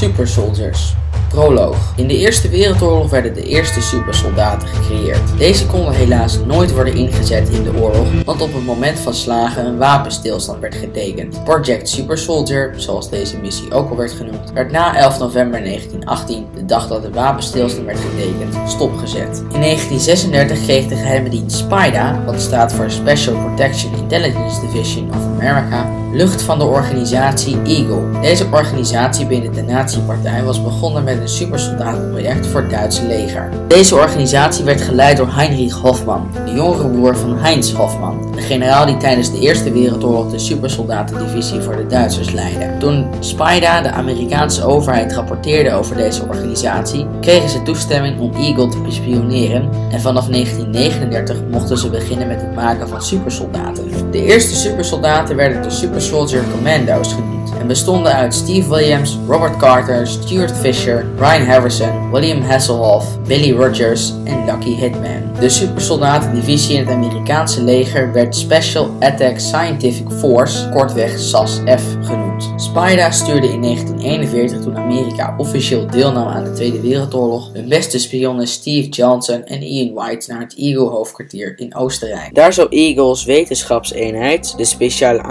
Super Soldiers. Proloog. In de Eerste Wereldoorlog werden de eerste supersoldaten gecreëerd. Deze konden helaas nooit worden ingezet in de oorlog, want op het moment van slagen een wapenstilstand werd getekend. Project Super Soldier, zoals deze missie ook al werd genoemd, werd na 11 november 1918, de dag dat de wapenstilstand werd getekend, stopgezet. In 1936 kreeg de geheime dienst SPIDA, wat staat voor Special Protection Intelligence Division of America, lucht van de organisatie Eagle. Deze organisatie binnen de Nazi-partij was begonnen met een supersoldatenproject voor het Duitse leger. Deze organisatie werd geleid door Heinrich Hoffmann, de jongere broer van Heinz Hoffmann, de generaal die tijdens de Eerste Wereldoorlog de supersoldatendivisie voor de Duitsers leidde. Toen SPIDA, de Amerikaanse overheid, rapporteerde over deze organisatie, kregen ze toestemming om Eagle te bespioneren en vanaf 1939 mochten ze beginnen met het maken van supersoldaten. De eerste supersoldaten werden de Soldier Commando's genoemd en bestonden uit Steve Williams, Robert Carter, Stuart Fisher, Brian Harrison, William Hasselhoff, Billy Rogers en Lucky Hitman. De supersoldatendivisie in het Amerikaanse leger werd Special Attack Scientific Force, kortweg SAS-F genoemd. SPIDA stuurde in 1941, toen Amerika officieel deelnam aan de Tweede Wereldoorlog, hun beste spionnen Steve Johnson en Ian White naar het Eagle-hoofdkwartier in Oostenrijk. Daar zou Eagles wetenschapseenheid, de Speciale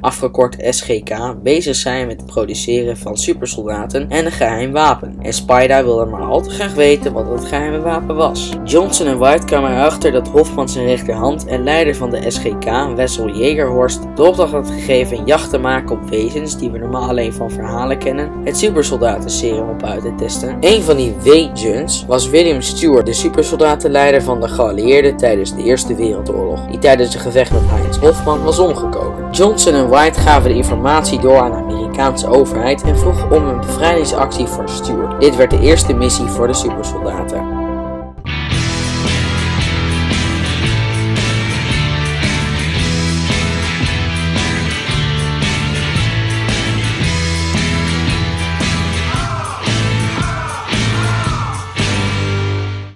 Afgekort SGK, bezig zijn met het produceren van supersoldaten en een geheim wapen. En SPIDA wilde maar al te graag weten wat dat geheime wapen was. Johnson en White kwamen erachter dat Hofman zijn rechterhand en leider van de SGK, Wessel Jägerhorst, de opdracht had gegeven jacht te maken op wezens die we normaal alleen van verhalen kennen, het supersoldatenserum op uit te testen. Een van die wezens was William Stewart, de supersoldatenleider van de geallieerden tijdens de Eerste Wereldoorlog, die tijdens een gevecht met Heinz Hofman was omgekomen. Johnson en White gaven de informatie door aan de Amerikaanse overheid en vroegen om een bevrijdingsactie voor Stewart. Dit werd de eerste missie voor de supersoldaten.